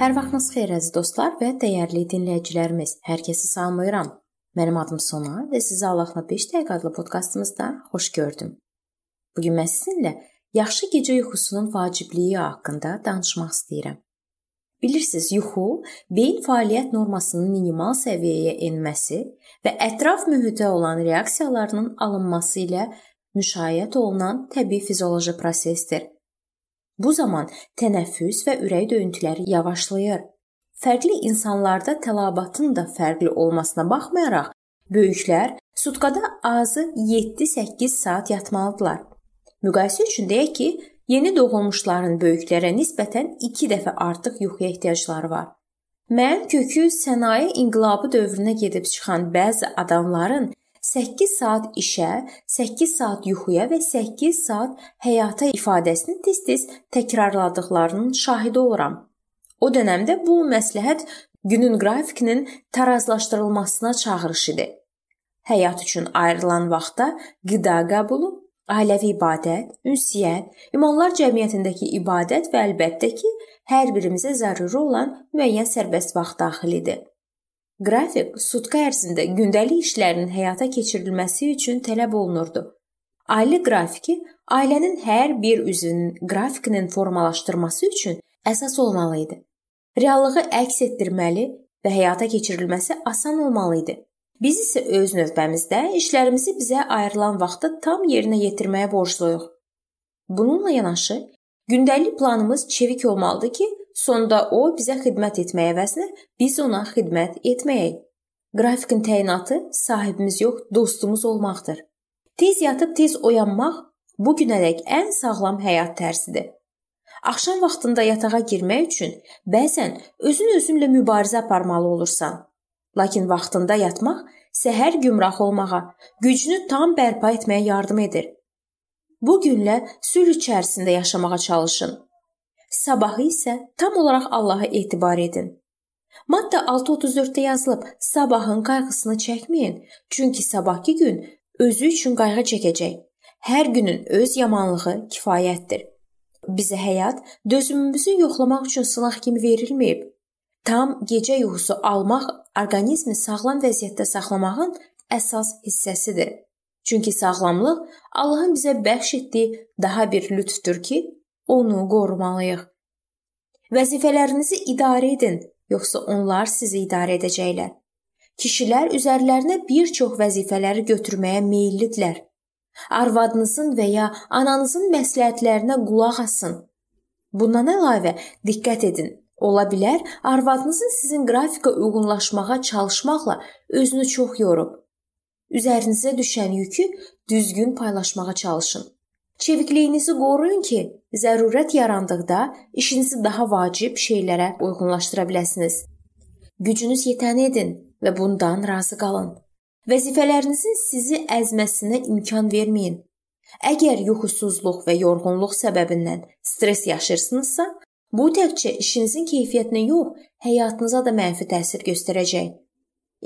Hər vaxtınız xeyir əziz dostlar və dəyərli dinləyicilərimiz. Hər kəsi salamlayıram. Mənim adım Sona və sizi Allahla 5 dəqiqə adlı podkastımızda xoş gördüm. Bu gün mən sizinlə yaxşı gecə yuxusunun vacibliyi haqqında danışmaq istəyirəm. Bilirsiniz, yuxu beyin fəaliyyət normasının minimal səviyyəyə enməsi və ətraf mühitə olan reaksiyalarının alınması ilə müşayiət olunan təbii fizioloji prosesdir. Bu zaman tənəffüs və ürək döyüntüləri yavaşlayır. Fərqli insanlarda tələbatın da fərqli olmasına baxmayaraq, böyüklər sutkada azı 7-8 saat yatmalıdırlar. Müqayisə üçün deyək ki, yeni doğulmuşların böyüklərə nisbətən 2 dəfə artıq yuxuya ehtiyacları var. Mən kökü sənaye inqilabı dövrünə gedib çıxan bəzi adamların 8 saat işə, 8 saat yuxuya və 8 saat həyata ifadəsini tez-tez təkrarladıqlarının şahidi oluram. O dövrdə bu məsləhət günün qrafikinin tarazlaşdırılmasına çağırış idi. Həyat üçün ayrılan vaxtda qida qəbulu, ailəvi ibadət, ünsiyyət, imanlar cəmiyyətindəki ibadət və əlbəttə ki, hər birimizə zəruri olan müəyyən sərbəst vaxt daxilidir. Qrafik sutka ərzində gündəlik işlərin həyata keçirilməsi üçün tələb olunurdu. Ailə qrafiki ailənin hər bir üzvünün qrafikinin formalaşdırması üçün əsas olmalı idi. Reallığı əks etdirməli və həyata keçirilməsi asan olmalı idi. Biz isə öz növbəmizdə işlərimizi bizə ayrılan vaxtda tam yerinə yetirməyə borcluyuq. Bununla yanaşı, gündəlik planımız çevik olmalıdır ki, Sonda o bizə xidmət etməyə əvəzinə biz ona xidmət etməyək. Qrafikin təyinatı sahibimiz yox, dostumuz olmaqdır. Tez yatıb tez oyanmaq bu günədək ən sağlam həyat tərzidir. Axşam vaxtında yatağa girmək üçün bəzən özün özünlə mübarizə aparmalı olursan. Lakin vaxtında yatmaq səhər gümrah olmağa, gücünü tam bərpa etməyə yardım edir. Bu günlə sülh içərisində yaşamağa çalışın. Sabahı isə tam olaraq Allaha etibar edin. Maddə 634-də yazılıb: "Sabahın qayğısını çəkməyin, çünki sabahkı gün özü üçün qayğı çəkəcək. Hər günün öz yamanlığı kifayətdir." Bizə həyat dözümümüzü yoxlamaq üçün sınaq kimi verilməyib. Tam gecə yuxusu almaq orqanizmi sağlam vəziyyətdə saxlamağın əsas hissəsidir. Çünki sağlamlıq Allahın bizə bəxş etdiyi daha bir lütfdür ki, onu qorumalıyıq. Vəzifələrinizi idarə edin, yoxsa onlar sizi idarə edəcəklər. Kişilər üzərlərinə bir çox vəzifələri götürməyə meyllidirlər. Arvadınızın və ya ananızın məsləhətlərinə qulaq asın. Bundan əlavə diqqət edin. Ola bilər arvadınızın sizin qrafika uyğunlaşmağa çalışmaqla özünü çox yorub. Üzərinizə düşən yükü düzgün paylaşmağa çalışın. Çevikliyinizi qoruyun ki, zərurət yarandıqda işinizi daha vacib şeylərə uyğunlaşdıra biləsiniz. Gücünüz yetəni edin və bundan razı qalın. Vəzifələrinizin sizi əzməsinə imkan verməyin. Əgər yuxusuzluq və yorğunluq səbəbindən stress yaşayırsınızsa, bu təkcə işinizin keyfiyyətinə yox, həyatınıza da mənfi təsir göstərəcək.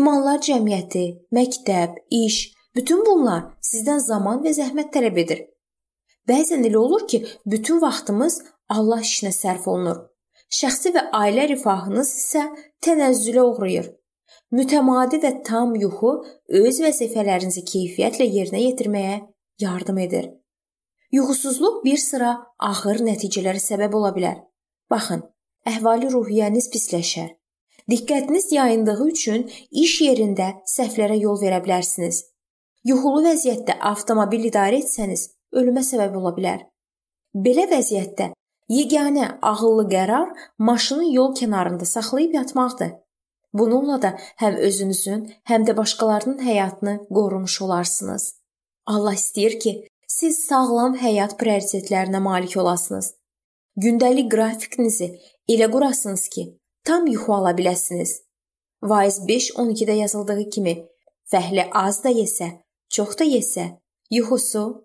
İmanlar cəmiyyəti, məktəb, iş, bütün bunlar sizdən zaman və zəhmət tələb edir. Bəzən elə olur ki, bütün vaxtımız Allah işinə sərf olunur. Şəxsi və ailə rifahınız isə tənəzzülə uğrayır. Mütəmadi və tam yuxu öz vəzifələrinizi keyfiyyətlə yerinə yetirməyə yardım edir. Yuxusuzluq bir sıra ağır nəticələrə səbəb ola bilər. Baxın, əhvali ruhiyyəniz pisləşər. Diqqətiniz yayındığı üçün iş yerində səhvlərə yol verə bilərsiniz. Yuxulu vəziyyətdə avtomobil idarə etsəniz, ölümə səbəb ola bilər. Belə vəziyyətdə yeganə ağıllı qərar maşını yol kənarında saxlayıb yatmaqdır. Bununla da həm özünüzün, həm də başqalarının həyatını qorumuş olarsınız. Allah istəyir ki, siz sağlam həyat prioritetlərinə malik olasınız. Gündəlik qrafikinizi elə qurasınız ki, tam yuxu ala biləsiniz. Vaiz 5:12-də yazıldığı kimi, fəhli az da yesə, çox da yesə, yuxusu